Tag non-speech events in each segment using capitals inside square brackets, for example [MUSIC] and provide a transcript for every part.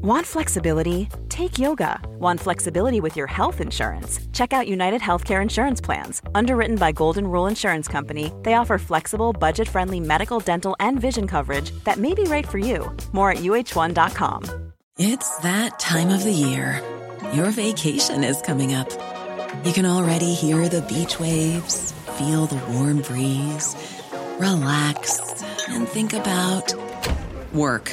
Want flexibility? Take yoga. Want flexibility with your health insurance? Check out United Healthcare Insurance Plans. Underwritten by Golden Rule Insurance Company, they offer flexible, budget friendly medical, dental, and vision coverage that may be right for you. More at uh1.com. It's that time of the year. Your vacation is coming up. You can already hear the beach waves, feel the warm breeze, relax, and think about work.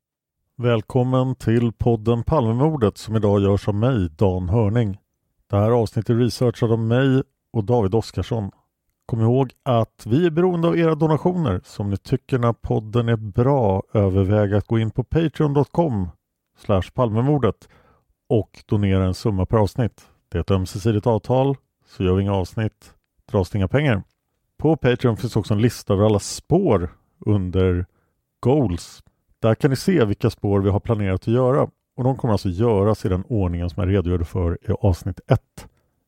Välkommen till podden Palmemordet som idag görs av mig, Dan Hörning. Det här avsnittet är researchat av mig och David Oskarsson. Kom ihåg att vi är beroende av era donationer. Så om ni tycker när podden är bra, överväg att gå in på patreon.com palmemordet och donera en summa per avsnitt. Det är ett ömsesidigt avtal, så gör vi inga avsnitt dras det inga pengar. På Patreon finns också en lista över alla spår under Goals där kan ni se vilka spår vi har planerat att göra och de kommer alltså göras i den ordningen som jag redogjorde för i avsnitt 1.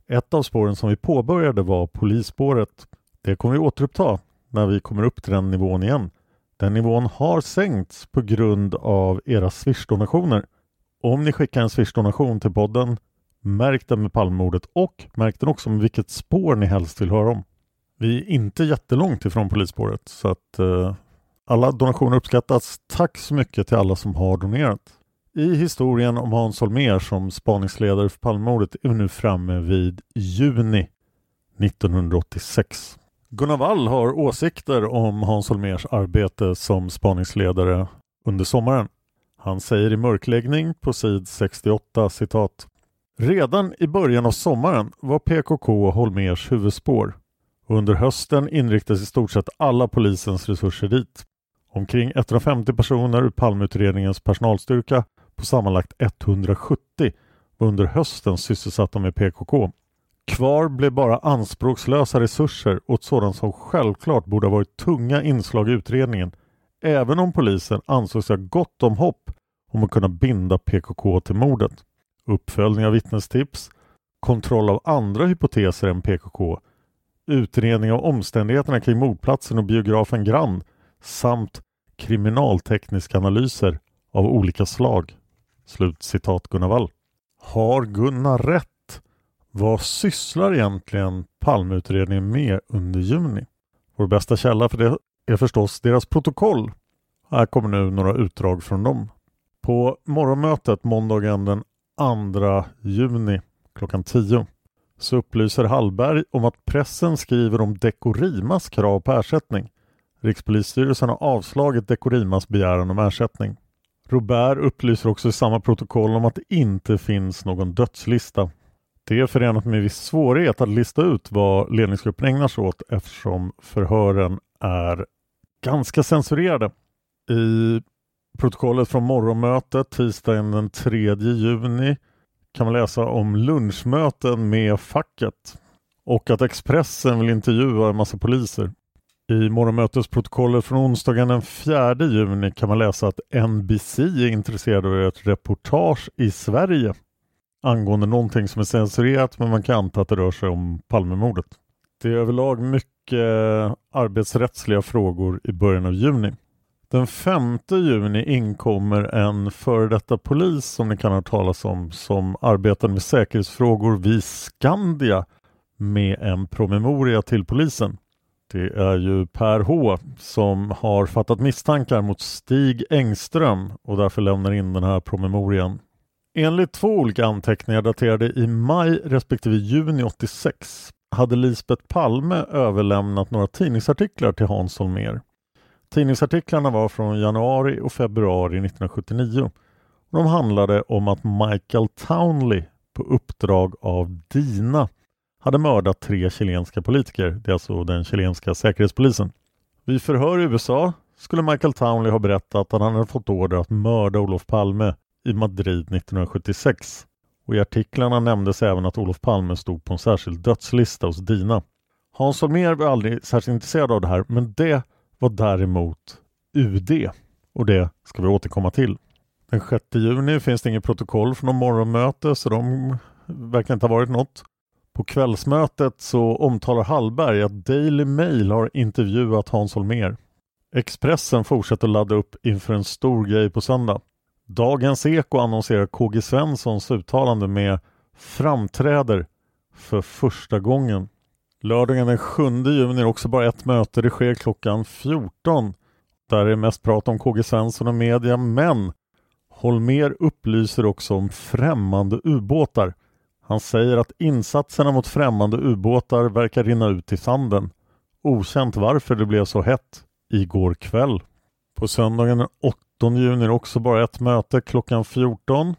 Ett av spåren som vi påbörjade var polisspåret. Det kommer vi återuppta när vi kommer upp till den nivån igen. Den nivån har sänkts på grund av era Swish-donationer. Om ni skickar en Swish-donation till podden, märk den med Palmemordet och märk den också med vilket spår ni helst vill höra om. Vi är inte jättelångt ifrån polisspåret så att eh, alla donationer uppskattas. Tack så mycket till alla som har donerat. I historien om Hans Holmér som spaningsledare för Palmemordet är vi nu framme vid juni 1986. Gunnar Wall har åsikter om Hans Holmérs arbete som spaningsledare under sommaren. Han säger i mörkläggning på sid 68 citat Redan i början av sommaren var PKK Holmers huvudspår. Under hösten inriktades i stort sett alla polisens resurser dit. Omkring 150 personer ur Palmeutredningens personalstyrka på sammanlagt 170 var under hösten sysselsatta med PKK. Kvar blev bara anspråkslösa resurser åt sådant som självklart borde ha varit tunga inslag i utredningen även om polisen ansåg sig ha gott om hopp om att kunna binda PKK till mordet. Uppföljning av vittnestips, kontroll av andra hypoteser än PKK, utredning av omständigheterna kring mordplatsen och biografen Grand samt kriminaltekniska analyser av olika slag. Slut citat Gunnar Wall. Har Gunnar rätt? Vad sysslar egentligen Palmeutredningen med under juni? Vår bästa källa för det är förstås deras protokoll. Här kommer nu några utdrag från dem. På morgonmötet måndagen den 2 juni klockan 10 så upplyser Hallberg om att pressen skriver om Dekorimas krav på ersättning. Rikspolisstyrelsen har avslagit Dekorimas begäran om ersättning. Robert upplyser också i samma protokoll om att det inte finns någon dödslista. Det är förenat med viss svårighet att lista ut vad ledningsgruppen ägnar sig åt eftersom förhören är ganska censurerade. I protokollet från morgonmötet tisdagen den 3 juni kan man läsa om lunchmöten med facket och att Expressen vill intervjua en massa poliser. I morgonmötesprotokollet från onsdagen den 4 juni kan man läsa att NBC är intresserad av ett reportage i Sverige. angående någonting som är censurerat men man kan anta att det rör sig om Palmemordet. Det är överlag mycket arbetsrättsliga frågor i början av juni. Den 5 juni inkommer en före detta polis som ni kan ha talas om som arbetar med säkerhetsfrågor vid Skandia med en promemoria till polisen. Det är ju Per H som har fattat misstankar mot Stig Engström och därför lämnar in den här promemorian. Enligt två olika anteckningar daterade i maj respektive juni 86 hade Lisbeth Palme överlämnat några tidningsartiklar till Hans Holmér. Tidningsartiklarna var från januari och februari 1979. De handlade om att Michael Townley på uppdrag av Dina hade mördat tre chilenska politiker. Det är alltså den chilenska säkerhetspolisen. Vid förhör i USA skulle Michael Townley ha berättat att han hade fått order att mörda Olof Palme i Madrid 1976. Och I artiklarna nämndes även att Olof Palme stod på en särskild dödslista hos Dina. Hans Holmér var aldrig särskilt intresserad av det här men det var däremot UD och det ska vi återkomma till. Den 6 juni finns det inget protokoll från någon morgonmöte så de verkar inte ha varit något. På kvällsmötet så omtalar Hallberg att Daily Mail har intervjuat Hans Holmér. Expressen fortsätter ladda upp inför en stor grej på söndag. Dagens Eko annonserar KG Svenssons uttalande med framträder för första gången. Lördagen den 7 juni är också bara ett möte. Det sker klockan 14. Där är det mest prat om KG Svensson och media men Holmer upplyser också om främmande ubåtar. Han säger att insatserna mot främmande ubåtar verkar rinna ut i sanden. Okänt varför det blev så hett igår kväll. På söndagen den 8 juni är också bara ett möte klockan 14.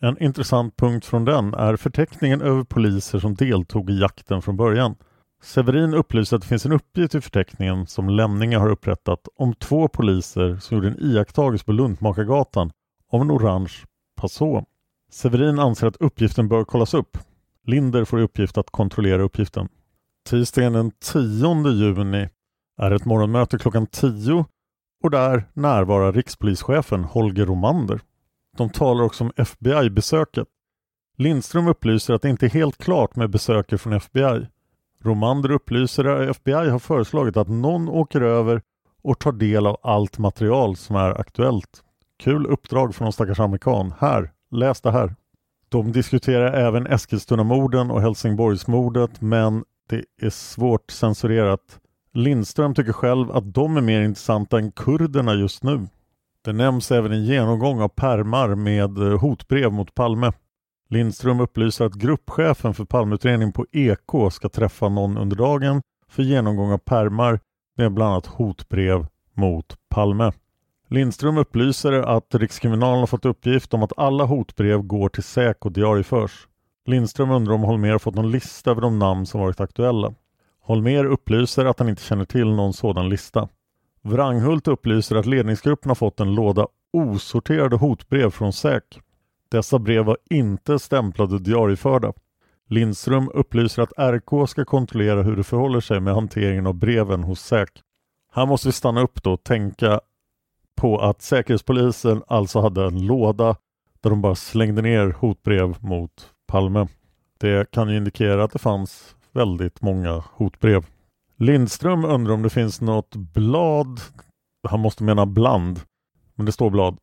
En intressant punkt från den är förteckningen över poliser som deltog i jakten från början. Severin upplyser att det finns en uppgift i förteckningen som Lämninge har upprättat om två poliser som gjorde en iakttagelse på Luntmakargatan av en orange passå. Severin anser att uppgiften bör kollas upp. Linder får i uppgift att kontrollera uppgiften. Tisdagen den 10 juni är ett morgonmöte klockan 10 och där närvarar rikspolischefen Holger Romander. De talar också om FBI-besöket. Lindström upplyser att det inte är helt klart med besöket från FBI. Romander upplyser att FBI har föreslagit att någon åker över och tar del av allt material som är aktuellt. Kul uppdrag från någon stackars amerikan. Här, läs det här. De diskuterar även Eskilstuna-morden och Helsingborgsmordet men det är svårt censurerat. Lindström tycker själv att de är mer intressanta än kurderna just nu. Det nämns även en genomgång av permar med eh, hotbrev mot Palme. Lindström upplyser att gruppchefen för Palmeutredningen på EK ska träffa någon under dagen för genomgång av permar med bland annat hotbrev mot Palme. Lindström upplyser att Rikskriminalen har fått uppgift om att alla hotbrev går till SÄK och diarieförs. Lindström undrar om Holmer fått någon lista över de namn som varit aktuella. Holmer upplyser att han inte känner till någon sådan lista. Wranghult upplyser att ledningsgruppen har fått en låda osorterade hotbrev från SÄK. Dessa brev var inte stämplade och diarieförda. Lindström upplyser att RK ska kontrollera hur det förhåller sig med hanteringen av breven hos SÄK. Här måste vi stanna upp då och tänka på att Säkerhetspolisen alltså hade en låda där de bara slängde ner hotbrev mot Palme. Det kan ju indikera att det fanns väldigt många hotbrev. Lindström undrar om det finns något blad, han måste mena bland, men det står blad,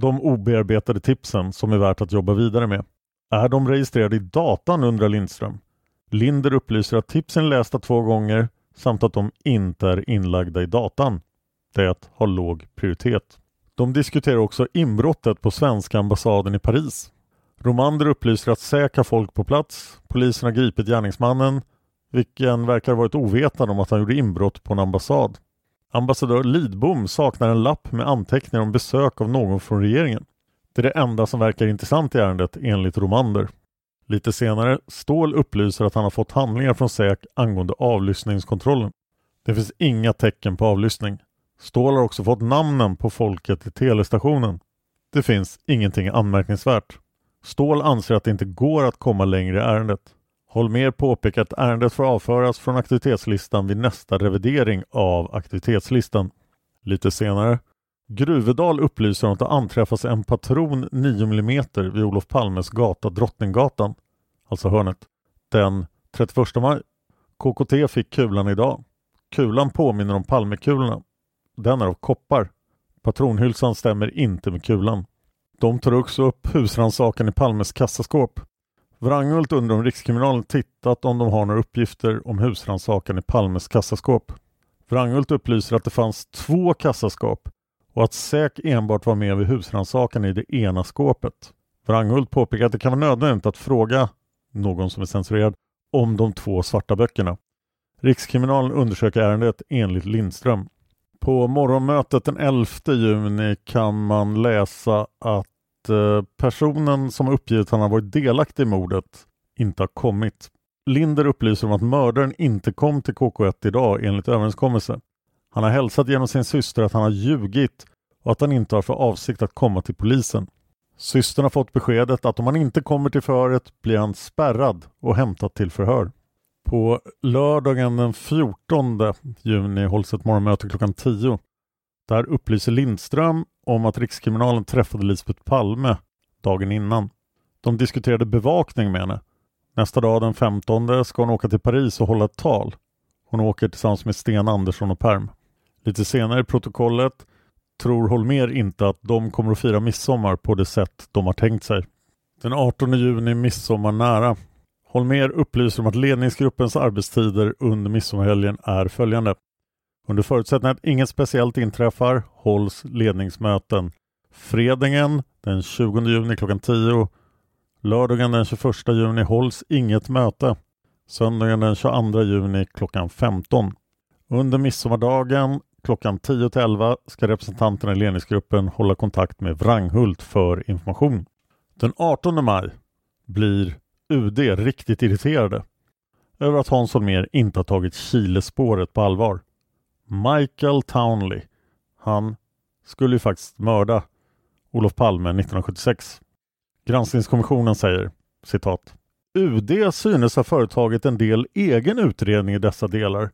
de obearbetade tipsen som är värt att jobba vidare med. Är de registrerade i datan undrar Lindström. Linder upplyser att tipsen är lästa två gånger samt att de inte är inlagda i datan. Det har låg prioritet. De diskuterar också inbrottet på svenska ambassaden i Paris. Romander upplyser att SÄK har folk på plats. Polisen har gripit gärningsmannen, vilken verkar ha varit ovetande om att han gjorde inbrott på en ambassad. Ambassadör Lidbom saknar en lapp med anteckningar om besök av någon från regeringen. Det är det enda som verkar intressant i ärendet enligt Romander. Lite senare, Ståhl upplyser att han har fått handlingar från SÄK angående avlyssningskontrollen. Det finns inga tecken på avlyssning. Ståhl har också fått namnen på folket i telestationen. Det finns ingenting anmärkningsvärt. Ståhl anser att det inte går att komma längre i ärendet. Holmer påpekar att ärendet får avföras från aktivitetslistan vid nästa revidering av aktivitetslistan. Lite senare. Gruvedal upplyser om att det anträffas en patron 9 mm vid Olof Palmes gata Drottninggatan, alltså hörnet, den 31 maj. KKT fick kulan idag. Kulan påminner om Palmekulorna. Den är av koppar. Patronhylsan stämmer inte med kulan. De tar också upp husrannsakan i Palmes kassaskåp. Wranghult undrar om Rikskriminalen tittat om de har några uppgifter om husrannsakan i Palmes kassaskåp. Wranghult upplyser att det fanns två kassaskåp och att SÄK enbart var med vid husrannsakan i det ena skåpet. Wranghult påpekar att det kan vara nödvändigt att fråga någon som är censurerad om de två svarta böckerna. Rikskriminalen undersöker ärendet enligt Lindström. På morgonmötet den 11 juni kan man läsa att eh, personen som uppgivit att han har varit delaktig i mordet inte har kommit. Linder upplyser om att mördaren inte kom till KK1 idag enligt överenskommelse. Han har hälsat genom sin syster att han har ljugit och att han inte har för avsikt att komma till polisen. Systern har fått beskedet att om han inte kommer till förhöret blir han spärrad och hämtad till förhör. På lördagen den 14 juni hålls ett morgonmöte klockan 10. Där upplyser Lindström om att Rikskriminalen träffade Lisbeth Palme dagen innan. De diskuterade bevakning med henne. Nästa dag den 15 ska hon åka till Paris och hålla ett tal. Hon åker tillsammans med Sten Andersson och Perm. Lite senare i protokollet tror Holmer inte att de kommer att fira midsommar på det sätt de har tänkt sig. Den 18 juni midsommar nära. Holmer upplyser om att ledningsgruppens arbetstider under midsommarhelgen är följande. Under förutsättning att inget speciellt inträffar hålls ledningsmöten fredagen den 20 juni klockan 10. Lördagen den 21 juni hålls inget möte. Söndagen den 22 juni klockan 15. Under midsommardagen klockan 10 till 11 ska representanterna i ledningsgruppen hålla kontakt med Wranghult för information. Den 18 maj blir UD riktigt irriterade över att Hans Holmér inte har tagit Chilespåret på allvar. Michael Townley, han skulle ju faktiskt mörda Olof Palme 1976. Granskningskommissionen säger citat UD synes ha företagit en del egen utredning i dessa delar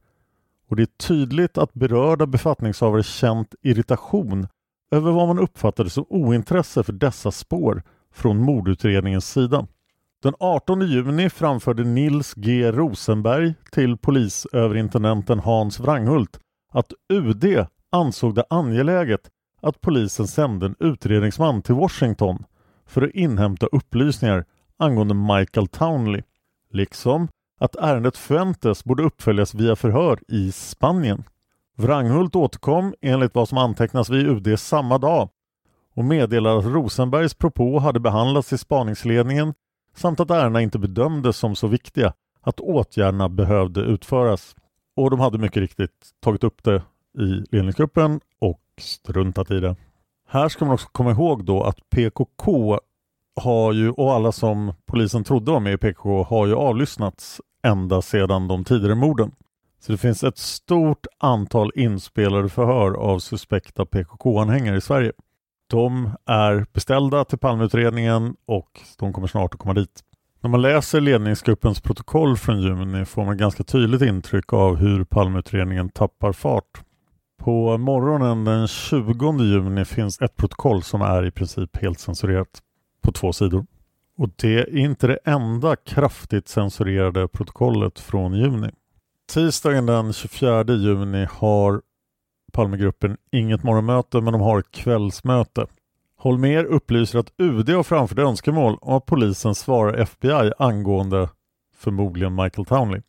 och det är tydligt att berörda befattningshavare känt irritation över vad man uppfattade som ointresse för dessa spår från mordutredningens sida. Den 18 juni framförde Nils G Rosenberg till polisöverintendenten Hans Wranghult att UD ansåg det angeläget att polisen sände en utredningsman till Washington för att inhämta upplysningar angående Michael Townley, liksom att ärendet Fuentes borde uppföljas via förhör i Spanien. Wranghult återkom enligt vad som antecknas vid UD samma dag och meddelade att Rosenbergs propå hade behandlats i spaningsledningen samt att ärendena inte bedömdes som så viktiga att åtgärderna behövde utföras. Och de hade mycket riktigt tagit upp det i ledningsgruppen och struntat i det. Här ska man också komma ihåg då att PKK har ju, och alla som polisen trodde var med i PKK har ju avlyssnats ända sedan de tidigare morden. Så det finns ett stort antal inspelade förhör av suspekta PKK-anhängare i Sverige. De är beställda till Palmeutredningen och de kommer snart att komma dit. När man läser ledningsgruppens protokoll från juni får man ganska tydligt intryck av hur Palmeutredningen tappar fart. På morgonen den 20 juni finns ett protokoll som är i princip helt censurerat på två sidor. Och det är inte det enda kraftigt censurerade protokollet från juni. Tisdagen den 24 juni har Palmegruppen inget morgonmöte men de har kvällsmöte. Holmer upplyser att UD har framfört önskemål om att polisen svarar FBI angående förmodligen Michael Townley.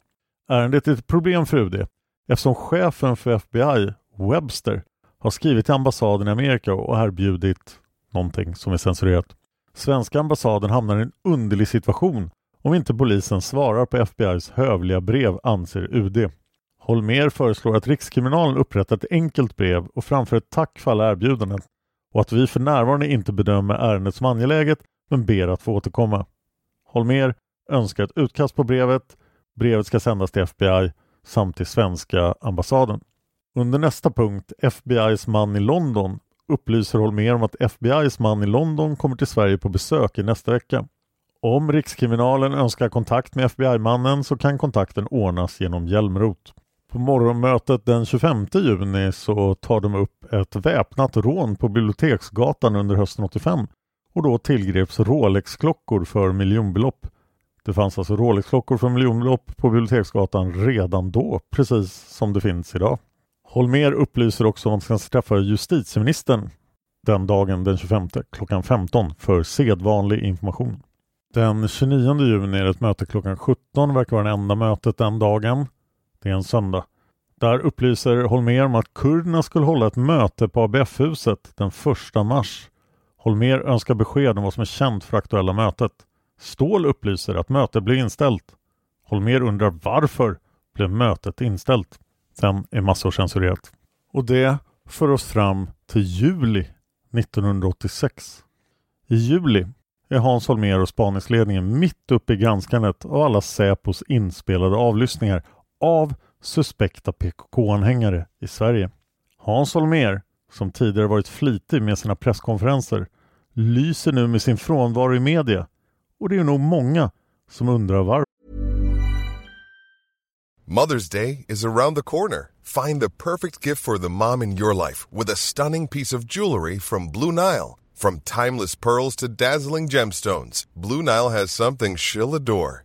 Ärendet är ett problem för UD eftersom chefen för FBI, Webster, har skrivit till ambassaden i Amerika och erbjudit någonting som är censurerat. Svenska ambassaden hamnar i en underlig situation om inte polisen svarar på FBIs hövliga brev, anser UD. Holmer föreslår att Rikskriminalen upprättar ett enkelt brev och framför ett tack för alla erbjudanden och att vi för närvarande inte bedömer ärendet som angeläget men ber att få återkomma. Holmer önskar ett utkast på brevet. Brevet ska sändas till FBI samt till svenska ambassaden. Under nästa punkt, FBIs man i London, upplyser Holmer om att FBIs man i London kommer till Sverige på besök i nästa vecka. Om Rikskriminalen önskar kontakt med FBI-mannen så kan kontakten ordnas genom Hjälmrot. På morgonmötet den 25 juni så tar de upp ett väpnat rån på Biblioteksgatan under hösten 85 och då tillgreps Rolex-klockor för miljonbelopp. Det fanns alltså Rolex-klockor för miljonbelopp på Biblioteksgatan redan då, precis som det finns idag. Holmer upplyser också om att han ska träffa justitieministern den dagen den 25 klockan 15 för sedvanlig information. Den 29 juni är det ett möte klockan 17, verkar vara det enda mötet den dagen. Det är en söndag. Där upplyser Holmer om att kurderna skulle hålla ett möte på ABF-huset den 1 mars. Holmer önskar besked om vad som är känt för aktuella mötet. Ståhl upplyser att mötet blev inställt. Holmer undrar varför blev mötet inställt? Sen är massor censurerat. Och det för oss fram till juli 1986. I juli är Hans Holmér och spaningsledningen mitt uppe i granskandet av alla Säpos inspelade avlyssningar av suspekta PKK-anhängare i Sverige. Hans Holmér, som tidigare varit flitig med sina presskonferenser, lyser nu med sin frånvaro i media och det är nog många som undrar varför. Mother's Day is around the corner. Find the perfect gift for the mom in your life with a stunning piece of jewelry from Blue Nile. From timeless pearls to dazzling gemstones, Blue Nile has something she'll adore.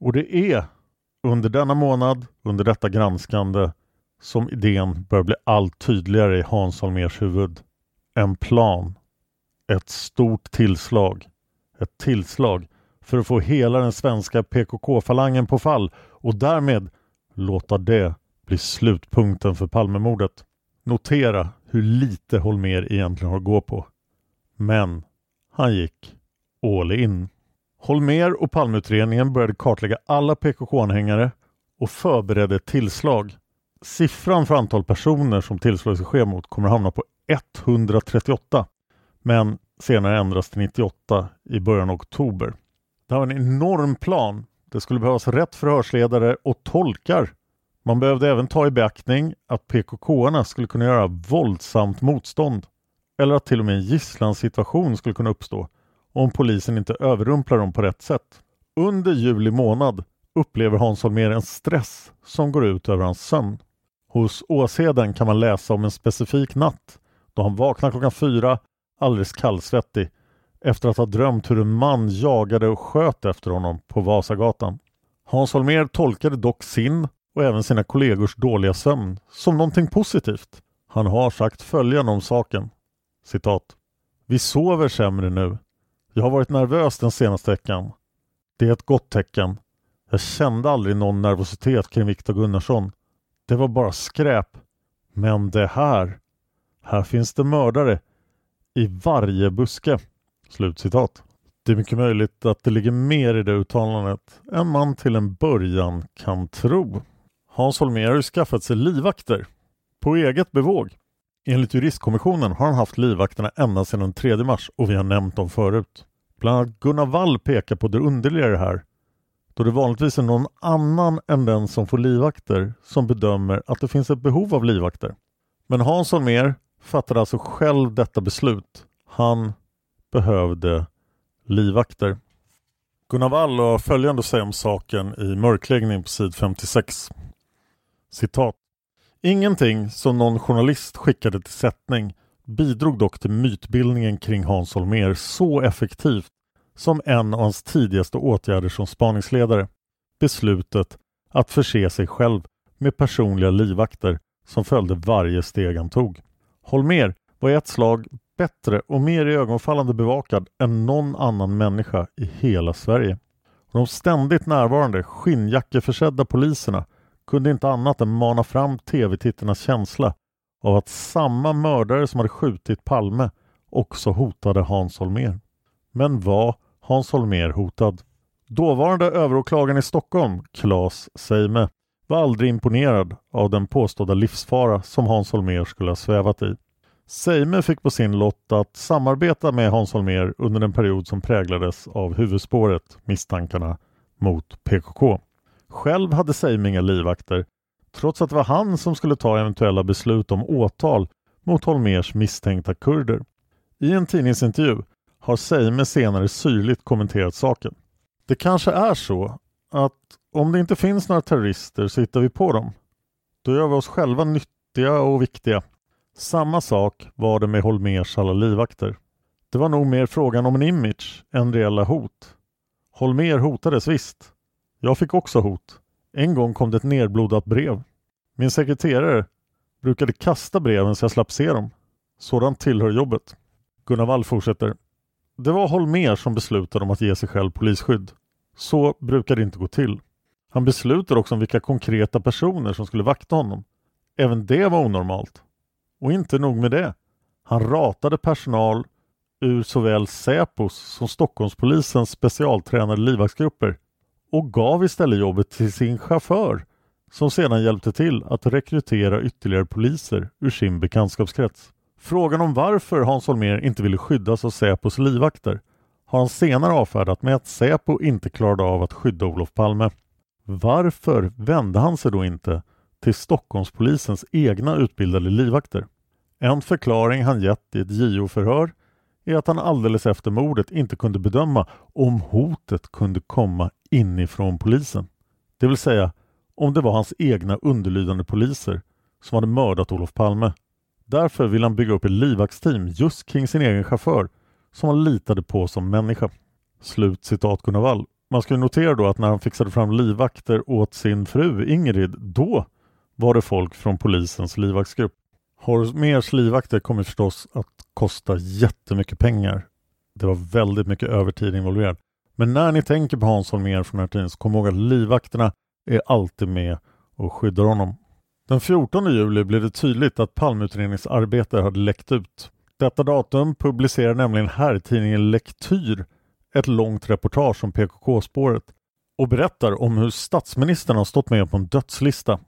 Och det är under denna månad, under detta granskande, som idén bör bli allt tydligare i Hans Holmers huvud. En plan. Ett stort tillslag. Ett tillslag för att få hela den svenska PKK-falangen på fall och därmed låta det bli slutpunkten för Palmemordet. Notera hur lite Holmer egentligen har att gå på. Men han gick all in. Holmer och Palmeutredningen började kartlägga alla PKK-anhängare och förberedde ett tillslag. Siffran för antal personer som tillslaget ska ske mot kommer hamna på 138 men senare ändras till 98 i början av oktober. Det här var en enorm plan. Det skulle behövas rätt förhörsledare och tolkar. Man behövde även ta i beaktning att PKK-arna skulle kunna göra våldsamt motstånd eller att till och med en gisslansituation skulle kunna uppstå om polisen inte överrumplar dem på rätt sätt. Under juli månad upplever Hans Holmér en stress som går ut över hans sömn. Hos Åsheden kan man läsa om en specifik natt då han vaknar klockan fyra alldeles kallsvettig efter att ha drömt hur en man jagade och sköt efter honom på Vasagatan. Hans Holmér tolkade dock sin och även sina kollegors dåliga sömn som någonting positivt. Han har sagt följande om saken. Citat. Vi sover sämre nu. Jag har varit nervös den senaste veckan. Det är ett gott tecken. Jag kände aldrig någon nervositet kring Viktor Gunnarsson. Det var bara skräp. Men det här. Här finns det mördare. I varje buske. Slutcitat. Det är mycket möjligt att det ligger mer i det uttalandet än man till en början kan tro. Hans Holmér har ju skaffat sig livvakter på eget bevåg. Enligt juristkommissionen har han haft livvakterna ända sedan den 3 mars och vi har nämnt dem förut. Bland annat Gunnar Wall pekar på det underliga i det här då det vanligtvis är någon annan än den som får livvakter som bedömer att det finns ett behov av livvakter. Men Hans Holmér fattade alltså själv detta beslut. Han behövde livvakter. Gunnar Wall har följande att säga om saken i mörkläggning på sid 56. Citat. Ingenting som någon journalist skickade till sättning bidrog dock till mytbildningen kring Hans Holmér så effektivt som en av hans tidigaste åtgärder som spaningsledare. Beslutet att förse sig själv med personliga livvakter som följde varje steg han tog. Holmér var i ett slag bättre och mer i ögonfallande bevakad än någon annan människa i hela Sverige. De ständigt närvarande skinnjackeförsedda poliserna kunde inte annat än mana fram tv-tittarnas känsla av att samma mördare som hade skjutit Palme också hotade Hans Holmér. Men var Hans Holmér hotad? Dåvarande överåklagaren i Stockholm, Claes Seime, var aldrig imponerad av den påstådda livsfara som Hans Holmér skulle ha svävat i. Seime fick på sin lott att samarbeta med Hans Holmér under den period som präglades av huvudspåret misstankarna mot PKK. Själv hade Seime inga livvakter trots att det var han som skulle ta eventuella beslut om åtal mot Holmers misstänkta kurder. I en tidningsintervju har Seime senare syrligt kommenterat saken. Det kanske är så att om det inte finns några terrorister så hittar vi på dem. Då gör vi oss själva nyttiga och viktiga. Samma sak var det med Holmers alla livvakter. Det var nog mer frågan om en image än reella hot. Holmer hotades visst. Jag fick också hot. En gång kom det ett nerblodat brev. Min sekreterare brukade kasta breven så jag slapp se dem. Sådant tillhör jobbet. Gunnar Wall fortsätter. Det var Holmer som beslutade om att ge sig själv polisskydd. Så brukar det inte gå till. Han beslutade också om vilka konkreta personer som skulle vakta honom. Även det var onormalt. Och inte nog med det. Han ratade personal ur såväl Säpos som Stockholmspolisens specialtränade livvaktsgrupper och gav istället jobbet till sin chaufför som sedan hjälpte till att rekrytera ytterligare poliser ur sin bekantskapskrets. Frågan om varför Hans Holmér inte ville skyddas av Säpos livvakter har han senare avfärdat med att Säpo inte klarade av att skydda Olof Palme. Varför vände han sig då inte till Stockholmspolisens egna utbildade livvakter? En förklaring han gett i ett JO-förhör är att han alldeles efter mordet inte kunde bedöma om hotet kunde komma inifrån polisen. Det vill säga om det var hans egna underlydande poliser som hade mördat Olof Palme. Därför vill han bygga upp ett livvaktsteam just kring sin egen chaufför som han litade på som människa. Slut citat Gunnar Wall. Man ska notera då att när han fixade fram livvakter åt sin fru Ingrid, då var det folk från polisens livvaktsgrupp. Hormers livvakter kommer förstås att kosta jättemycket pengar. Det var väldigt mycket övertid involverad. Men när ni tänker på Hans Holmér från den här tiden så kom ihåg att livvakterna är alltid med och skyddar honom. Den 14 juli blev det tydligt att palmutredningsarbete hade läckt ut. Detta datum publicerar nämligen herrtidningen Lektyr ett långt reportage om PKK-spåret och berättar om hur statsministern har stått med på en dödslista.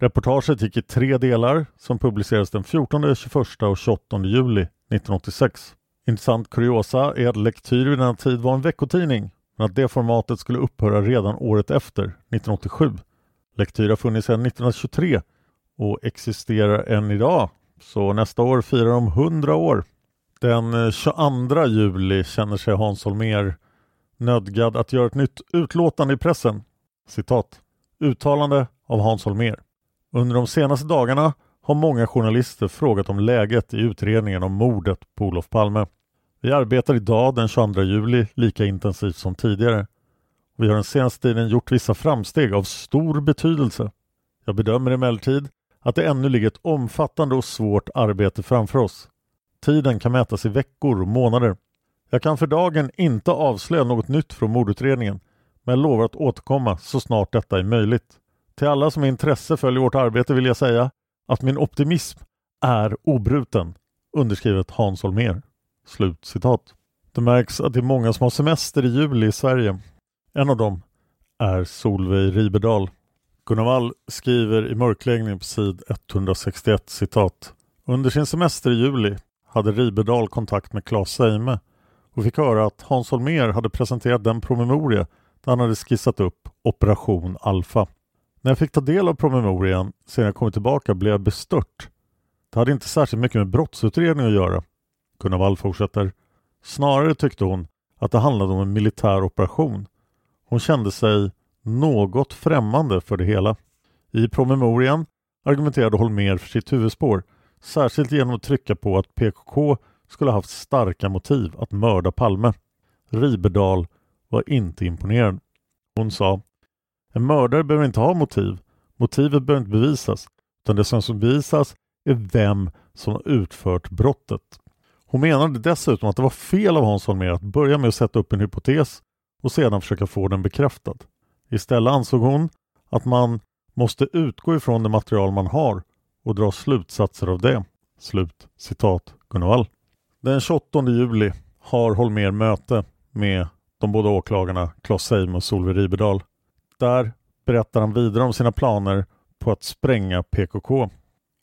Reportaget gick i tre delar som publicerades den 14, 21 och 28 juli 1986. Intressant kuriosa är att Lektyr vid denna tid var en veckotidning men att det formatet skulle upphöra redan året efter, 1987. Lektyr har funnits sedan 1923 och existerar än idag, så nästa år firar de 100 år. Den eh, 22 juli känner sig Hans Holmér nödgad att göra ett nytt utlåtande i pressen. Citat. Uttalande av Hans Holmér. Under de senaste dagarna har många journalister frågat om läget i utredningen om mordet på Olof Palme. Vi arbetar idag den 22 juli lika intensivt som tidigare. Vi har den senaste tiden gjort vissa framsteg av stor betydelse. Jag bedömer emellertid att det ännu ligger ett omfattande och svårt arbete framför oss. Tiden kan mätas i veckor och månader. Jag kan för dagen inte avslöja något nytt från mordutredningen men lovar att återkomma så snart detta är möjligt. Till alla som med intresse följer vårt arbete vill jag säga att min optimism är obruten. Underskrivet Hans Holmér. Slut citat. Det märks att det är många som har semester i juli i Sverige. En av dem är Solveig Riberdal. Gunnar Wall skriver i mörkläggning på sid 161 citat. Under sin semester i juli hade Riberdal kontakt med Claes Seime och fick höra att Hans Holmér hade presenterat den promemoria där han hade skissat upp Operation Alfa. När jag fick ta del av promemorian sedan jag kommit tillbaka blev jag bestört. Det hade inte särskilt mycket med brottsutredning att göra. Gunnar Wall fortsätter. Snarare tyckte hon att det handlade om en militär operation. Hon kände sig något främmande för det hela. I promemorian argumenterade Holmer för sitt huvudspår, särskilt genom att trycka på att PKK skulle haft starka motiv att mörda Palme. Riberdal var inte imponerad. Hon sa en mördare behöver inte ha motiv. Motivet behöver inte bevisas, utan det som bevisas är vem som har utfört brottet. Hon menade dessutom att det var fel av Hans Holmér att börja med att sätta upp en hypotes och sedan försöka få den bekräftad. Istället ansåg hon att man måste utgå ifrån det material man har och dra slutsatser av det. Slut citat Gunvall. Den 28 juli har Holmer möte med de båda åklagarna Claes Seim och Solveig Ribedal. Där berättar han vidare om sina planer på att spränga PKK.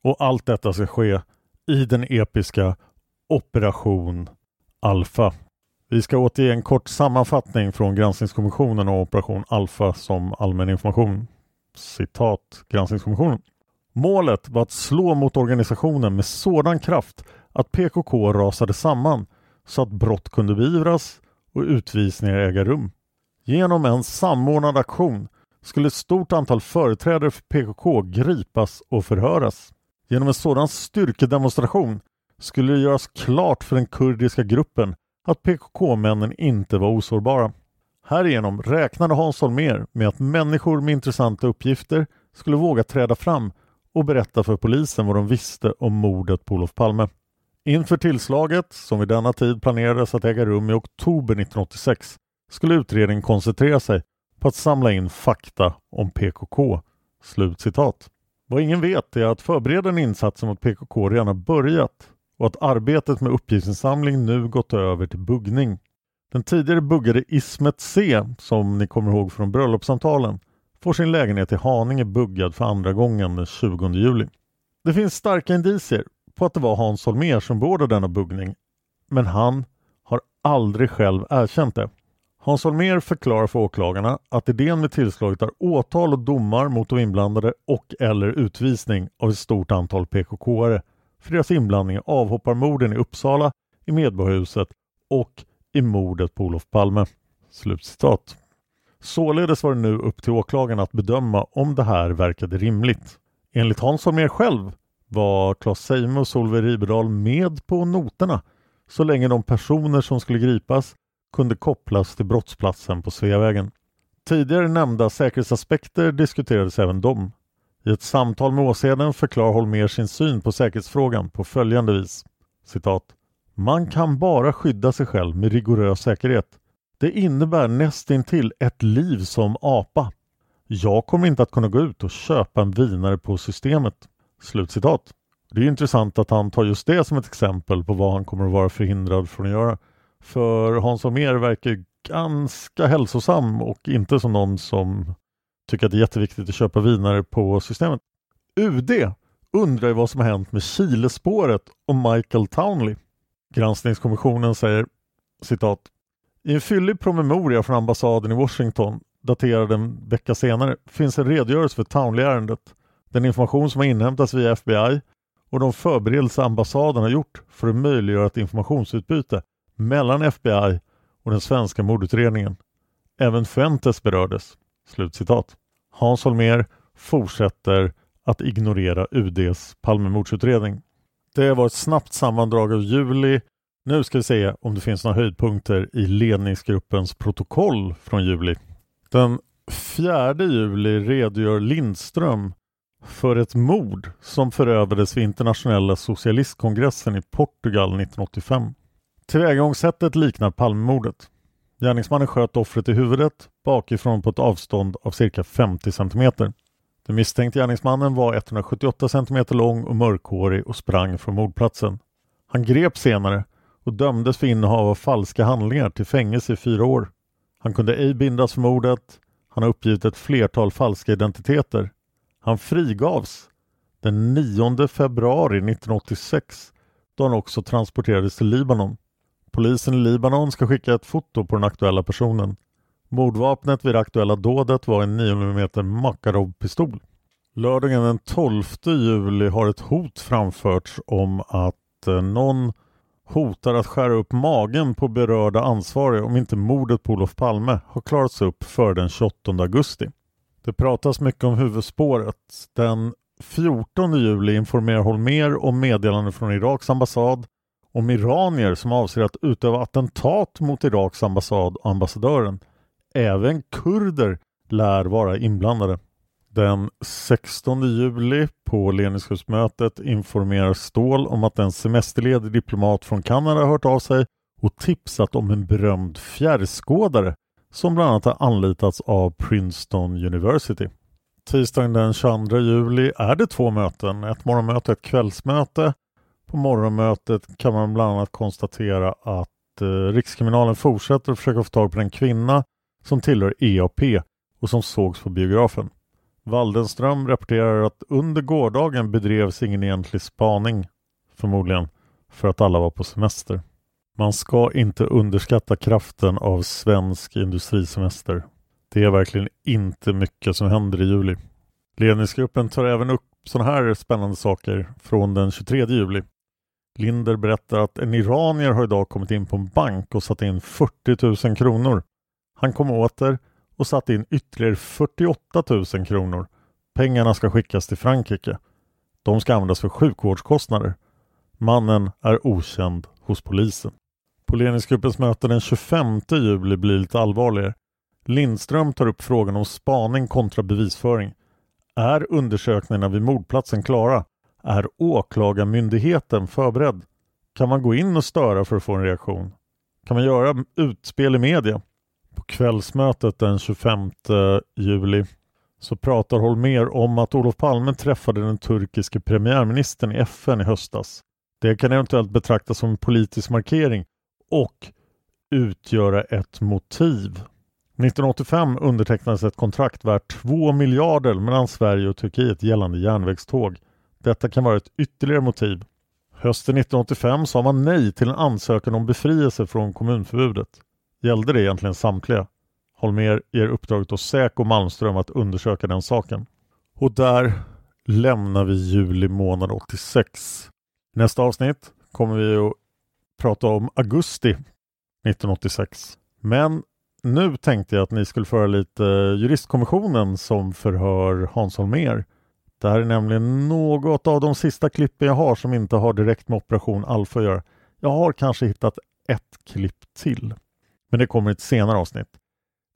Och allt detta ska ske i den episka Operation Alfa. Vi ska återge en kort sammanfattning från granskningskommissionen och Operation Alfa som allmän information. Citat granskningskommissionen. Målet var att slå mot organisationen med sådan kraft att PKK rasade samman så att brott kunde beivras och utvisningar äga rum. Genom en samordnad aktion skulle ett stort antal företrädare för PKK gripas och förhöras. Genom en sådan styrkedemonstration skulle det göras klart för den kurdiska gruppen att PKK-männen inte var osårbara. Härigenom räknade Hans Holmér med att människor med intressanta uppgifter skulle våga träda fram och berätta för polisen vad de visste om mordet på Olof Palme. Inför tillslaget, som vid denna tid planerades att äga rum i oktober 1986, skulle utredningen koncentrera sig på att samla in fakta om PKK. Slutcitat. Vad ingen vet är att förberedande insatser mot PKK redan har börjat och att arbetet med uppgiftsinsamling nu gått över till buggning. Den tidigare buggade Ismet C, som ni kommer ihåg från bröllopssamtalen, får sin lägenhet i Haninge buggad för andra gången den 20 juli. Det finns starka indicier på att det var Hans Holmér som beordrade denna buggning, men han har aldrig själv erkänt det. Hans Holmér förklarar för åklagarna att idén med tillslaget är åtal och domar mot de inblandade och eller utvisning av ett stort antal PKK-are för deras inblandning i avhopparmorden i Uppsala, i Medborgarhuset och i mordet på Olof Palme. Slutcitat. Således var det nu upp till åklagarna att bedöma om det här verkade rimligt. Enligt Hans Holmér själv var Claes Seime och Solveig Riberdahl med på noterna så länge de personer som skulle gripas kunde kopplas till brottsplatsen på Sveavägen. Tidigare nämnda säkerhetsaspekter diskuterades även de. I ett samtal med Åsheden förklarar Holmer sin syn på säkerhetsfrågan på följande vis. Citat. Man kan bara skydda sig själv med rigorös säkerhet. Det innebär nästintill ett liv som apa. Jag kommer inte att kunna gå ut och köpa en vinare på systemet. Slutcitat. Det är intressant att han tar just det som ett exempel på vad han kommer att vara förhindrad från att göra. För Hans Holmér verkar ganska hälsosam och inte som någon som tycker att det är jätteviktigt att köpa vinare på systemet. UD undrar vad som har hänt med Chilespåret och Michael Townley. Granskningskommissionen säger citat i en fyllig promemoria från ambassaden i Washington daterad en vecka senare finns en redogörelse för Townley-ärendet, den information som har inhämtats via FBI och de förberedelser ambassaden har gjort för att möjliggöra ett informationsutbyte mellan FBI och den svenska mordutredningen. Även Fuentes berördes. Slutcitat. Hans Holmér fortsätter att ignorera UDs Palmemordsutredning. Det var ett snabbt sammandrag av juli. Nu ska vi se om det finns några höjdpunkter i ledningsgruppens protokoll från juli. Den 4 juli redogör Lindström för ett mord som förövades vid internationella socialistkongressen i Portugal 1985. Tillvägagångssättet liknar Palmemordet. Gärningsmannen sköt offret i huvudet bakifrån på ett avstånd av cirka 50 cm. Den misstänkte gärningsmannen var 178 cm lång och mörkhårig och sprang från mordplatsen. Han greps senare och dömdes för innehav av falska handlingar till fängelse i fyra år. Han kunde ej bindas för mordet. Han har uppgivit ett flertal falska identiteter. Han frigavs den 9 februari 1986 då han också transporterades till Libanon. Polisen i Libanon ska skicka ett foto på den aktuella personen. Mordvapnet vid det aktuella dådet var en 9 mm Makarov-pistol. Lördagen den 12 juli har ett hot framförts om att eh, någon hotar att skära upp magen på berörda ansvariga om inte mordet på Olof Palme har klarats upp före den 28 augusti. Det pratas mycket om huvudspåret. Den 14 juli informerar Holmer om meddelande från Iraks ambassad om iranier som avser att utöva attentat mot Iraks ambassad och ambassadören. Även kurder lär vara inblandade. Den 16 juli på ledningsgruppsmötet informerar Ståhl om att en semesterledig diplomat från Kanada hört av sig och tipsat om en berömd fjärrskådare som bland annat har anlitats av Princeton University. Tisdagen den 22 juli är det två möten, ett morgonmöte och ett kvällsmöte. På morgonmötet kan man bland annat konstatera att eh, Rikskriminalen fortsätter att försöka få tag på den kvinna som tillhör EAP och som sågs på biografen. Waldenström rapporterar att under gårdagen bedrevs ingen egentlig spaning, förmodligen för att alla var på semester. Man ska inte underskatta kraften av svensk industrisemester. Det är verkligen inte mycket som händer i juli. Ledningsgruppen tar även upp sådana här spännande saker från den 23 juli. Linder berättar att en iranier har idag kommit in på en bank och satt in 40 000 kronor. Han kom åter och satte in ytterligare 48 000 kronor. Pengarna ska skickas till Frankrike. De ska användas för sjukvårdskostnader. Mannen är okänd hos polisen. På ledningsgruppens möte den 25 juli blir lite allvarligare. Lindström tar upp frågan om spaning kontra bevisföring. Är undersökningarna vid mordplatsen klara? Är åklagarmyndigheten förberedd? Kan man gå in och störa för att få en reaktion? Kan man göra utspel i media? På kvällsmötet den 25 juli så pratar Holmer om att Olof Palme träffade den turkiske premiärministern i FN i höstas. Det kan eventuellt betraktas som en politisk markering och utgöra ett motiv. 1985 undertecknades ett kontrakt värt 2 miljarder mellan Sverige och Turkiet gällande järnvägståg. Detta kan vara ett ytterligare motiv. Hösten 1985 sa man nej till en ansökan om befrielse från kommunförbudet. Gällde det egentligen samtliga? Holmer ger uppdraget åt Säko Malmström att undersöka den saken. Och där lämnar vi juli månad 86. Nästa avsnitt kommer vi att prata om augusti 1986. Men nu tänkte jag att ni skulle föra lite juristkommissionen som förhör Hans Holmér. Det här är nämligen något av de sista klippen jag har som inte har direkt med Operation Alfa att göra. Jag har kanske hittat ett klipp till. Men det kommer i ett senare avsnitt.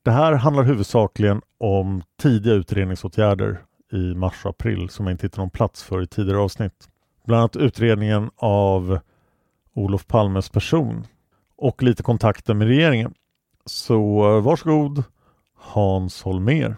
Det här handlar huvudsakligen om tidiga utredningsåtgärder i mars och april som jag inte hittar någon plats för i tidigare avsnitt. Bland annat utredningen av Olof Palmes person och lite kontakter med regeringen. Så varsågod Hans Holmer.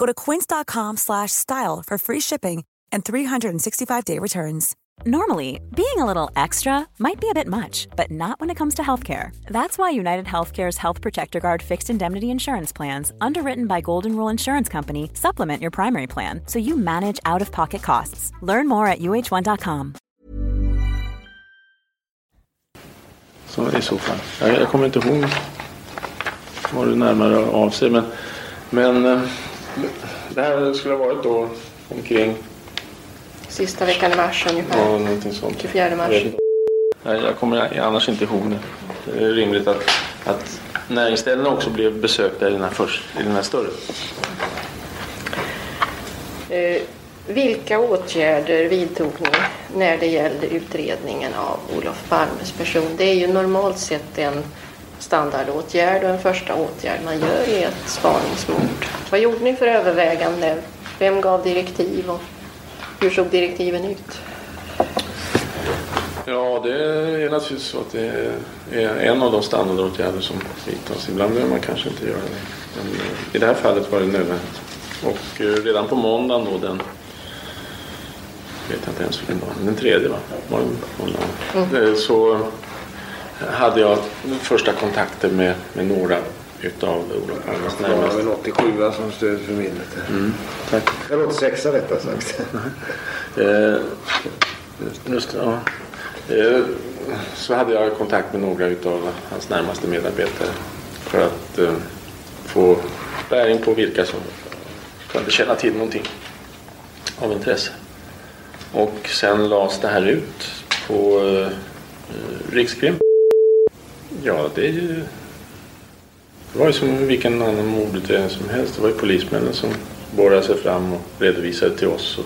Go to quince.com slash style for free shipping and 365-day returns. Normally, being a little extra might be a bit much, but not when it comes to healthcare. That's why United Healthcare's Health Protector Guard fixed indemnity insurance plans, underwritten by Golden Rule Insurance Company, supplement your primary plan so you manage out of pocket costs. Learn more at uh1.com. Så i så fall. Jag, jag kommer inte ihåg vad du närmare avser, men, men eh, det här skulle ha varit då omkring Sista veckan i mars ungefär. Ja, någonting sånt. 24 mars. Jag, Nej, jag kommer annars inte ihåg det. Det är rimligt att, att näringsställena också blev besökta i den här, först, i den här större. Eh, vilka åtgärder vidtog ni när det gällde utredningen av Olof Palmes person? Det är ju normalt sett en standardåtgärd och en första åtgärd man gör i ett spaningsmord. Vad gjorde ni för övervägande? Vem gav direktiv och hur såg direktiven ut? Ja, det är naturligtvis så att det är en av de standardåtgärder som vidtas. Ibland behöver man kanske inte göra det. Men i det här fallet var det nödvändigt. Och eh, redan på måndagen då den vet jag inte ens vilken dag, den tredje va? Var det måndag? Mm. Så hade jag första kontakter med, med några utav Olof Palmes närmaste. Det var väl 87 som stöd för minnet. Mm, tack. Eller 86 rättare sagt. [LAUGHS] eh, just ja. Eh, så hade jag kontakt med några utav hans närmaste medarbetare för att eh, få bäring på vilka som kunde känna till någonting av intresse. Och sen lades det här ut på eh, Rikskrim. Ja, det är ju... Det var ju som vilken annan mordutredning som helst. Det var ju polismännen som borrade sig fram och redovisade till oss. Och,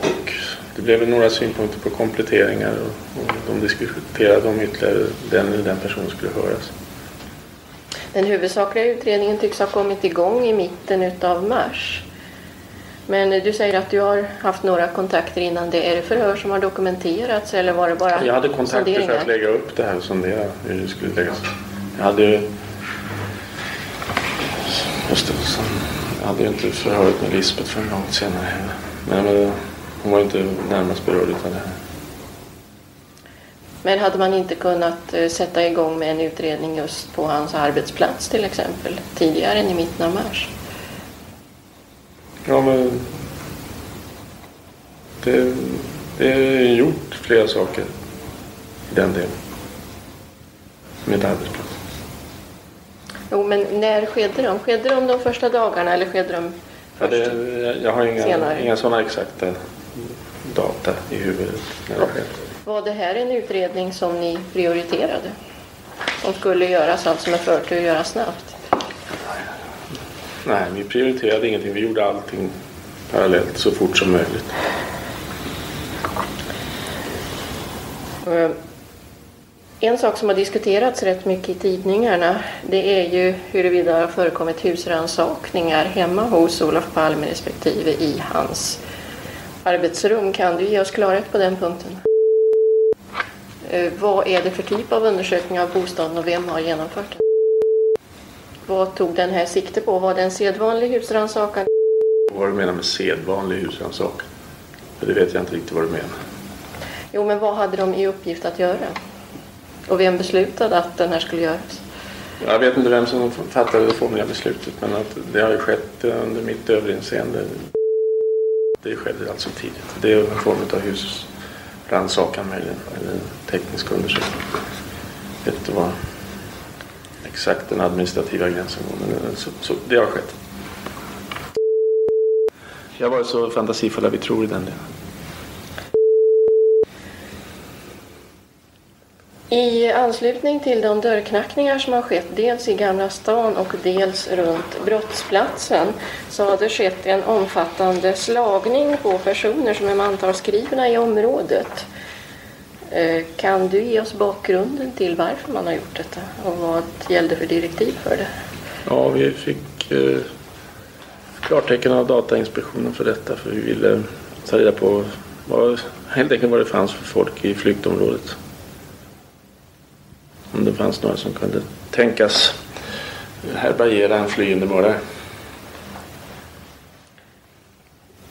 och det blev några synpunkter på kompletteringar och, och de diskuterade om ytterligare den eller den personen skulle höras. Den huvudsakliga utredningen tycks ha kommit igång i mitten utav mars. Men du säger att du har haft några kontakter innan det. Är det förhör som har dokumenterats eller var det bara Jag hade kontakter för att lägga upp det här och sondera hur det skulle läggas. Jag hade Just det, sen, jag hade ju inte förhöret med Lisbeth förrän långt senare heller. Men hon var inte närmast berörd av det här. Men hade man inte kunnat eh, sätta igång med en utredning just på hans arbetsplats till exempel tidigare än i mitten av mars? Ja, men det, det är gjort flera saker i den delen. Med arbetsplats. Jo, men när skedde de? Skedde de de första dagarna eller skedde de först ja, det, Jag har inga, inga sådana exakta data i huvudet när det skedde. Var det här en utredning som ni prioriterade? Som skulle göras alltså med förtur, göras snabbt? Nej, vi prioriterade ingenting. Vi gjorde allting parallellt så fort som möjligt. Eh, en sak som har diskuterats rätt mycket i tidningarna det är ju huruvida det har förekommit husransakningar hemma hos Olof Palme respektive i hans arbetsrum. Kan du ge oss klarhet på den punkten? Eh, vad är det för typ av undersökning av bostaden och vem har genomfört den? Vad tog den här sikte på? Var det en sedvanlig husrannsakan? Vad du menar med sedvanlig husrannsakan? Det vet jag inte riktigt vad du menar. Jo, men vad hade de i uppgift att göra? Och vem beslutade att den här skulle göras? Jag vet inte vem som fattade det formella beslutet men att det har ju skett under mitt överinseende. Det skedde alltså tidigt. Det är en form av husrannsakan möjligen, eller teknisk undersökning. Vet inte vad exakt den administrativa gränsen går men så, så, det har skett. Jag var så fantasifulla vi tror i den delen. I anslutning till de dörrknackningar som har skett dels i Gamla stan och dels runt brottsplatsen så har det skett en omfattande slagning på personer som är mantalsskrivna i området. Eh, kan du ge oss bakgrunden till varför man har gjort detta och vad gällde för direktiv för det? Ja, vi fick eh, klartecken av Datainspektionen för detta för vi ville ta reda på vad, helt enkelt vad det fanns för folk i flyktområdet om det fanns några som kunde tänkas härbärgera en flyende mördare.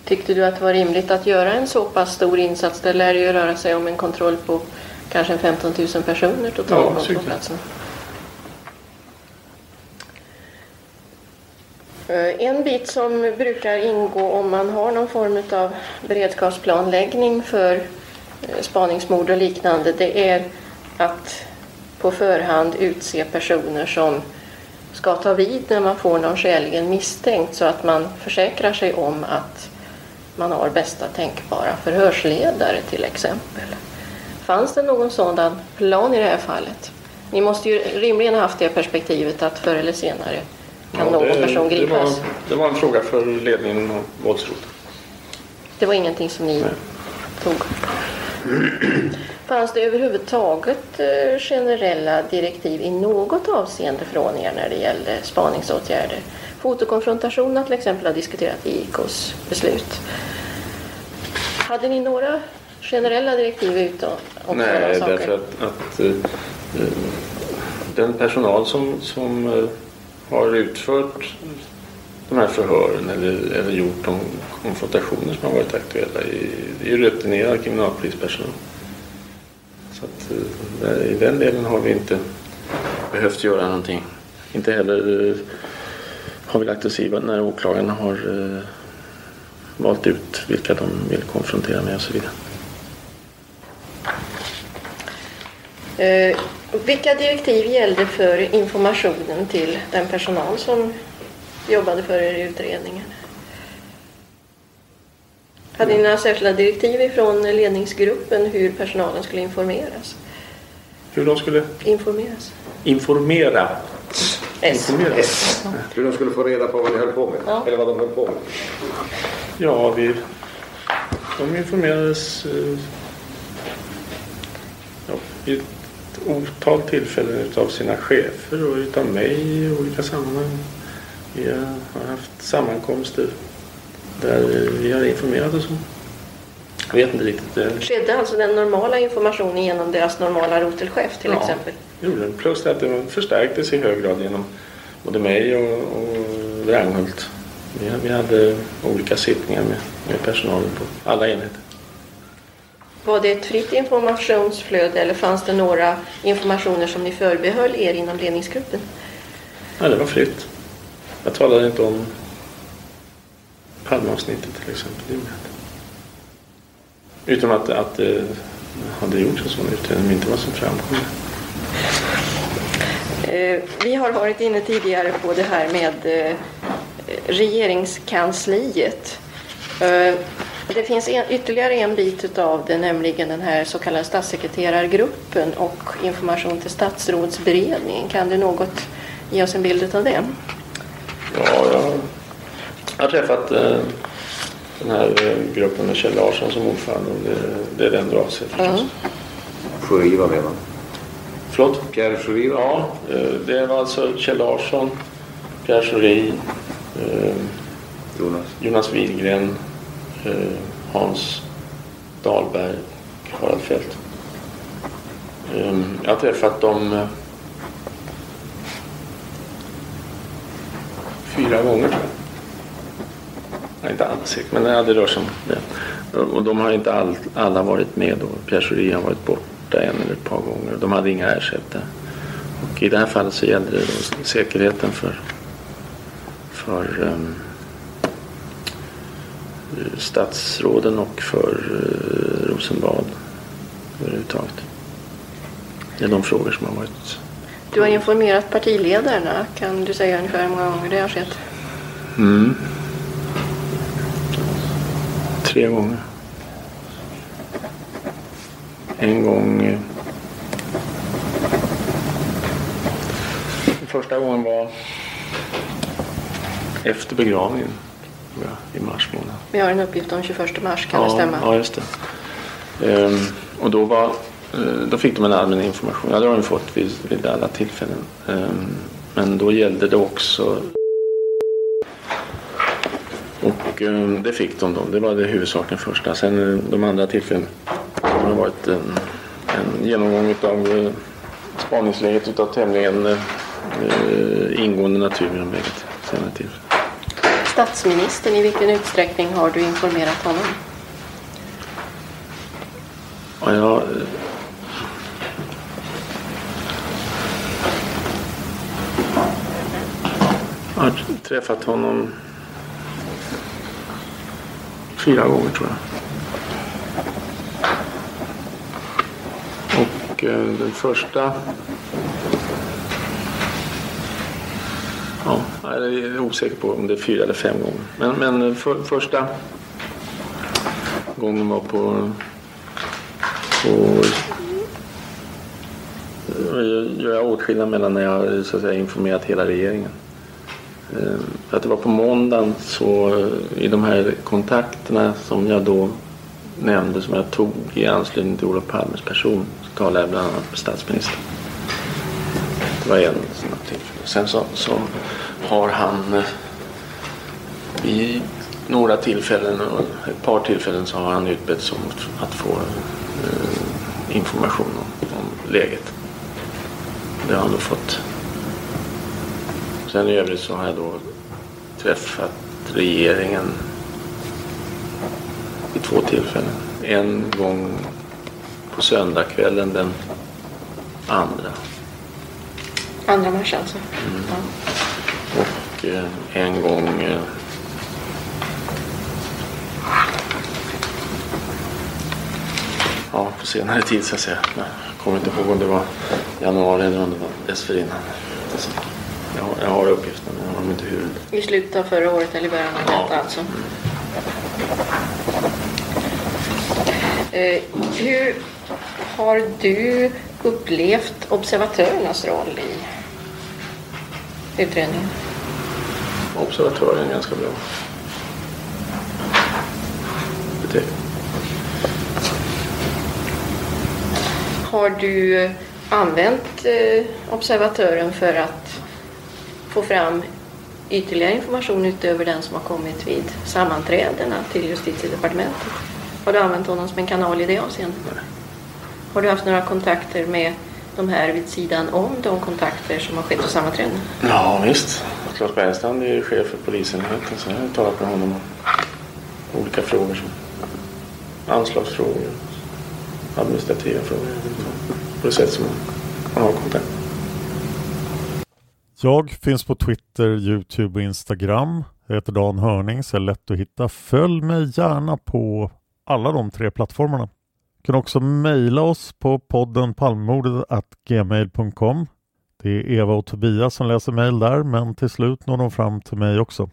Tyckte du att det var rimligt att göra en så pass stor insats? Det lär ju röra sig om en kontroll på kanske 15 000 personer totalt ja, på platsen. Eh, en bit som brukar ingå om man har någon form av beredskapsplanläggning för eh, spaningsmord och liknande det är att på förhand utse personer som ska ta vid när man får någon skäligen misstänkt så att man försäkrar sig om att man har bästa tänkbara förhörsledare till exempel. Fanns det någon sådan plan i det här fallet? Ni måste ju rimligen ha haft det perspektivet att förr eller senare kan ja, någon det, person gripas. Det var, det var, en fråga för ledningen och våldsroteln. Det var ingenting som ni Nej. tog? Fanns det överhuvudtaget eh, generella direktiv i något avseende från er när det gällde spaningsåtgärder? Fotokonfrontationer till exempel har diskuterat i IKs beslut. Hade ni några generella direktiv utom om Nej, sådana saker? därför att, att eh, den personal som, som eh, har utfört de här förhören eller, eller gjort de konfrontationer som har varit aktuella är ju rutinerad kriminalpolispersonal. Så att, eh, i den delen har vi inte behövt göra någonting. Inte heller har vi lagt oss i när åklagarna har eh, valt ut vilka de vill konfrontera med och så vidare. Eh, vilka direktiv gällde för informationen till den personal som jobbade för er i utredningen? Hade ni några särskilda direktiv ifrån ledningsgruppen hur personalen skulle informeras? Hur de skulle Informeras? informera. S. Informera. Hur de skulle få reda på vad ni höll på med? Ja. Eller vad de höll på med? Ja, vi, de informerades eh, ja, vid ett otal tillfällen utav sina chefer och utav mig i olika sammanhang. Vi har haft sammankomster där vi har informerat oss om. Jag vet inte riktigt. eh, Skedde alltså den normala informationen genom deras normala rotelchef till Ja. exempel? gjorde den. Plus att det förstärktes i hög grad genom både mig och, och Wranghult. Vi, vi hade olika sittningar med, med personalen på alla enheter. Var det ett fritt informationsflöde eller fanns det några informationer som ni förbehöll er inom ledningsgruppen? Ja, det var fritt. Jag talade inte om Palmeavsnittet till exempel. Det gjorde jag inte. Utom att, att det hade gjorts en sån utredning, men inte vad som framkom. Eh, Vi har varit inne tidigare på det här med eh, regeringskansliet. Eh, Det finns en, ytterligare en bit utav det, nämligen den här så kallade statssekreterargruppen och information till statsrådsberedningen. Kan du något ge oss en bild av det? Ja, jag har träffat eh, den här eh, gruppen med Kjell Larsson som ordförande och det, det är den du avser förstås. Schori var med va? Förlåt? Pierre Schori var Ja, eh, det var alltså Kjell Larsson, Pierre Schori, eh, Jonas. Jonas Widgren, eh, Hans Dahlberg, Harald Fält. Eh, Jag har träffat dem eh, fyra gånger tror jag. Inte säker, men ja, det rör sig om det. Och de har inte all, alla varit med då. Pierre Schori har varit borta en eller ett par gånger. De hade inga ersättare. Och i det här fallet så gällde det då säkerheten för, för um, statsråden och för uh, Rosenbad överhuvudtaget. Det är de frågor som har varit. Du har informerat partiledarna. Kan du säga ungefär hur många gånger det har skett? Mm. Tre gånger. En gång... eh, Första gången var efter begravningen i mars månad. Vi har en uppgift om 21 mars, kan det stämma? Ja, just det. Ehm, och då, var, eh, då fick de en allmän information. Ja, det har de fått vid, vid alla tillfällen. Ehm, men då gällde det också och det fick de då. Det var det huvudsakligen första. Sen eh, de andra tillfällen har det varit en, en genomgång av eh, spaningsläget utav tämligen eh, eh, ingående natur vid de bägge senare tillfällen. Statsministern, i vilken utsträckning har du informerat honom? Ja, jag, eh, jag har träffat honom fyra gånger tror jag. Och eh, den första... Ja, jag är osäker på om det är fyra eller fem gånger. Men, men eh, för, första gången var på eh, Jag gör åtskillnad mellan när jag så att säga, informerat hela regeringen. För att det var på måndagen så eh, i de här kontakterna som jag då nämnde som jag tog i anslutning till Olof Palmes person så talade jag bland annat med statsministern. Det var en sån tillfälle. Sen så, så har han eh, i vid några tillfällen ett par tillfällen så har han utbett sig om att få eh, information om, om läget. Det har han då fått. Sen i övrigt så har jag då träffat regeringen vid två tillfällen. En gång på söndagskvällen den andra. Andra mars alltså? Mm. Ja. Och eh, en gång eh, Ja, på senare tid så att säga. Jag kommer inte ihåg om det var januari eller om det var dessförinnan. Jag har, jag har uppgifterna men jag har dem inte i huvudet. I slutet av förra året eller i början av detta ja. alltså? Eh, hur har du upplevt observatörernas roll i utredningen? Observatören är ganska bra. Har du använt eh, observatören för att få fram ytterligare information utöver den som har kommit vid sammanträdena till justitiedepartementet? Har du använt honom som en kanal i det avseendet? Har du haft några kontakter med de här vid sidan om de kontakter som har skett på sammanträdena? Ja visst. Claes Bergstrand är chef för polisenheten så jag har talat med honom om olika frågor som anslagsfrågor, administrativa frågor på det sätt som man har kontakt. Jag finns på Twitter, Youtube och Instagram. Jag heter Dan Hörning så är lätt att hitta. Följ mig gärna på alla de tre plattformarna. Du kan också mejla oss på podden palmemordet.gmail.com Det är Eva och Tobias som läser mejl där men till slut når de fram till mig också.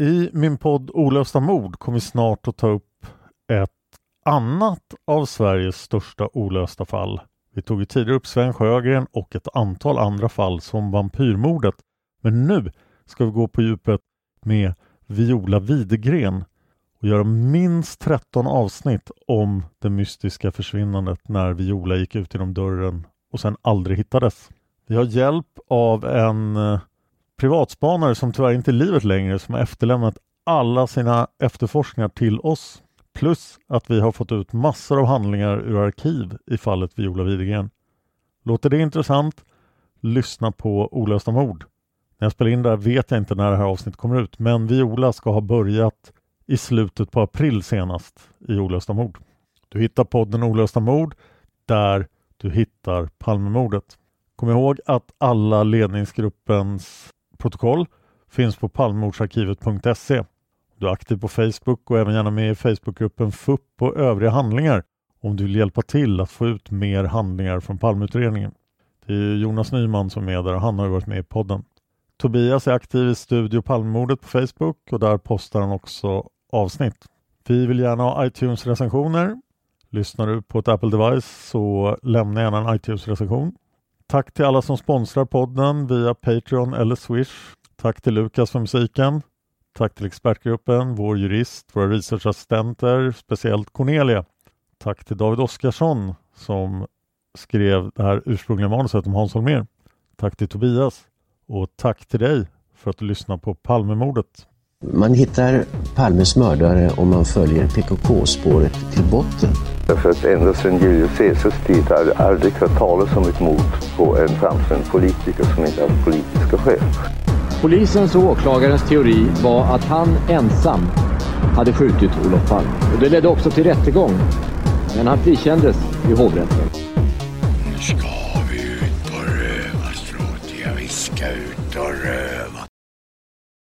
I min podd Olösta mord kommer vi snart att ta upp ett annat av Sveriges största olösta fall. Vi tog ju tidigare upp Sven Sjögren och ett antal andra fall som vampyrmordet. Men nu ska vi gå på djupet med Viola Widegren och göra minst 13 avsnitt om det mystiska försvinnandet när Viola gick ut genom dörren och sen aldrig hittades. Vi har hjälp av en eh, privatspanare som tyvärr inte är i livet längre som har efterlämnat alla sina efterforskningar till oss. Plus att vi har fått ut massor av handlingar ur arkiv i fallet Viola Widegren. Låter det intressant? Lyssna på Olösta mord. När jag spelar in det här vet jag inte när det här avsnittet kommer ut men Viola ska ha börjat i slutet på april senast i Olösta mord. Du hittar podden Olösta mord där du hittar Palmemordet. Kom ihåg att alla ledningsgruppens protokoll finns på palmemordsarkivet.se. Du är aktiv på Facebook och även gärna med i Facebookgruppen FUP och övriga handlingar om du vill hjälpa till att få ut mer handlingar från Palmeutredningen. Det är Jonas Nyman som är där och han har varit med i podden. Tobias är aktiv i Studio Palmemordet på Facebook och där postar han också avsnitt. Vi vill gärna ha iTunes-recensioner. Lyssnar du på ett Apple device så lämna gärna en iTunes-recension. Tack till alla som sponsrar podden via Patreon eller Swish. Tack till Lukas för musiken. Tack till expertgruppen, vår jurist, våra researchassistenter, speciellt Cornelia. Tack till David Oskarsson som skrev det här ursprungliga manuset om Hans Holmér. Tack till Tobias och tack till dig för att du lyssnar på Palmemordet. Man hittar Palmes mördare om man följer PKK-spåret till botten. Därför att ända sedan Julius Caesars tid har det aldrig hört talas om ett mord på en framstående politiker som inte haft politiska skäl. Polisens och åklagarens teori var att han ensam hade skjutit Olof Palme. Och det ledde också till rättegång, men han frikändes i hovrätten.